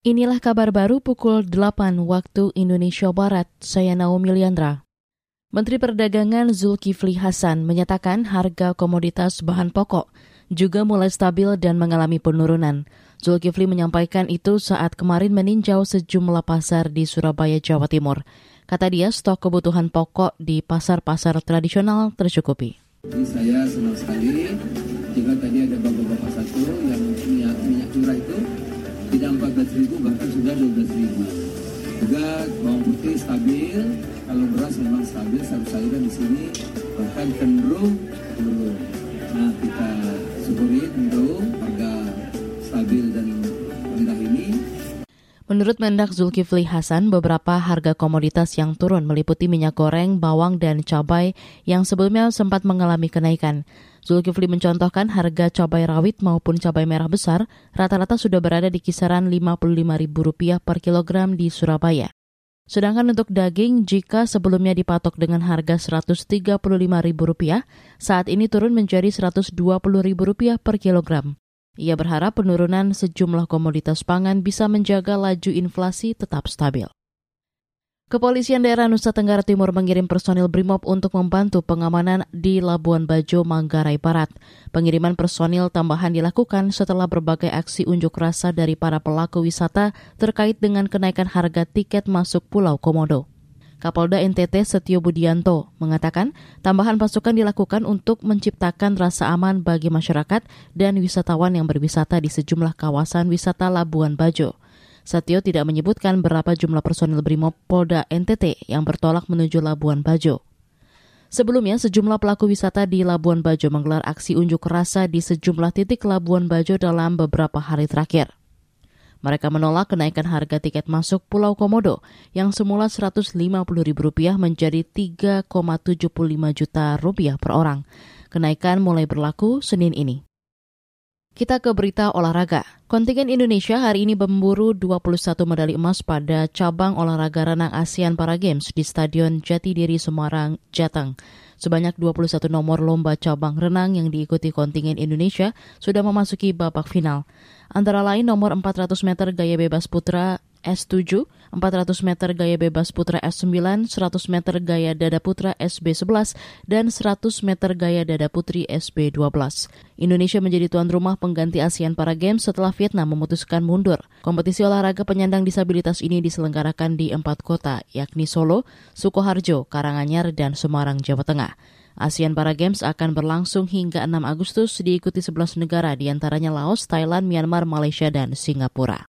Inilah kabar baru pukul 8 waktu Indonesia Barat. Saya Naomi Liandra. Menteri Perdagangan Zulkifli Hasan menyatakan harga komoditas bahan pokok juga mulai stabil dan mengalami penurunan. Zulkifli menyampaikan itu saat kemarin meninjau sejumlah pasar di Surabaya, Jawa Timur. Kata dia, stok kebutuhan pokok di pasar-pasar tradisional tercukupi. Jadi saya senang sekali jika tadi ada bapak-bapak satu yang minyak, minyak curah itu tidak 14 ribu bahkan sudah 12 ribu. Juga bawang putih stabil kalau beras memang stabil sayur-sayuran di sini bahkan cenderung turun nah kita syukuri tentu Menurut Mendak Zulkifli Hasan, beberapa harga komoditas yang turun meliputi minyak goreng, bawang, dan cabai yang sebelumnya sempat mengalami kenaikan. Zulkifli mencontohkan harga cabai rawit maupun cabai merah besar rata-rata sudah berada di kisaran Rp55.000 per kilogram di Surabaya. Sedangkan untuk daging, jika sebelumnya dipatok dengan harga Rp135.000, saat ini turun menjadi Rp120.000 per kilogram. Ia berharap penurunan sejumlah komoditas pangan bisa menjaga laju inflasi tetap stabil. Kepolisian daerah Nusa Tenggara Timur mengirim personil BRIMOB untuk membantu pengamanan di Labuan Bajo, Manggarai Barat. Pengiriman personil tambahan dilakukan setelah berbagai aksi unjuk rasa dari para pelaku wisata terkait dengan kenaikan harga tiket masuk Pulau Komodo. Kapolda NTT Setio Budianto mengatakan tambahan pasukan dilakukan untuk menciptakan rasa aman bagi masyarakat dan wisatawan yang berwisata di sejumlah kawasan wisata Labuan Bajo. Setio tidak menyebutkan berapa jumlah personil BRIMOB Polda NTT yang bertolak menuju Labuan Bajo. Sebelumnya, sejumlah pelaku wisata di Labuan Bajo menggelar aksi unjuk rasa di sejumlah titik Labuan Bajo dalam beberapa hari terakhir. Mereka menolak kenaikan harga tiket masuk Pulau Komodo yang semula Rp150.000 menjadi 3,75 juta rupiah per orang. Kenaikan mulai berlaku Senin ini. Kita ke berita olahraga. Kontingen Indonesia hari ini memburu 21 medali emas pada cabang olahraga renang ASEAN Para Games di Stadion Jatidiri Semarang, Jateng. Sebanyak 21 nomor lomba cabang renang yang diikuti kontingen Indonesia sudah memasuki babak final. Antara lain nomor 400 meter gaya bebas putra S7, 400 meter gaya bebas putra S9, 100 meter gaya dada putra SB11, dan 100 meter gaya dada putri SB12. Indonesia menjadi tuan rumah pengganti ASEAN Para Games setelah Vietnam memutuskan mundur. Kompetisi olahraga penyandang disabilitas ini diselenggarakan di empat kota, yakni Solo, Sukoharjo, Karanganyar, dan Semarang, Jawa Tengah. ASEAN Para Games akan berlangsung hingga 6 Agustus diikuti 11 negara di antaranya Laos, Thailand, Myanmar, Malaysia, dan Singapura.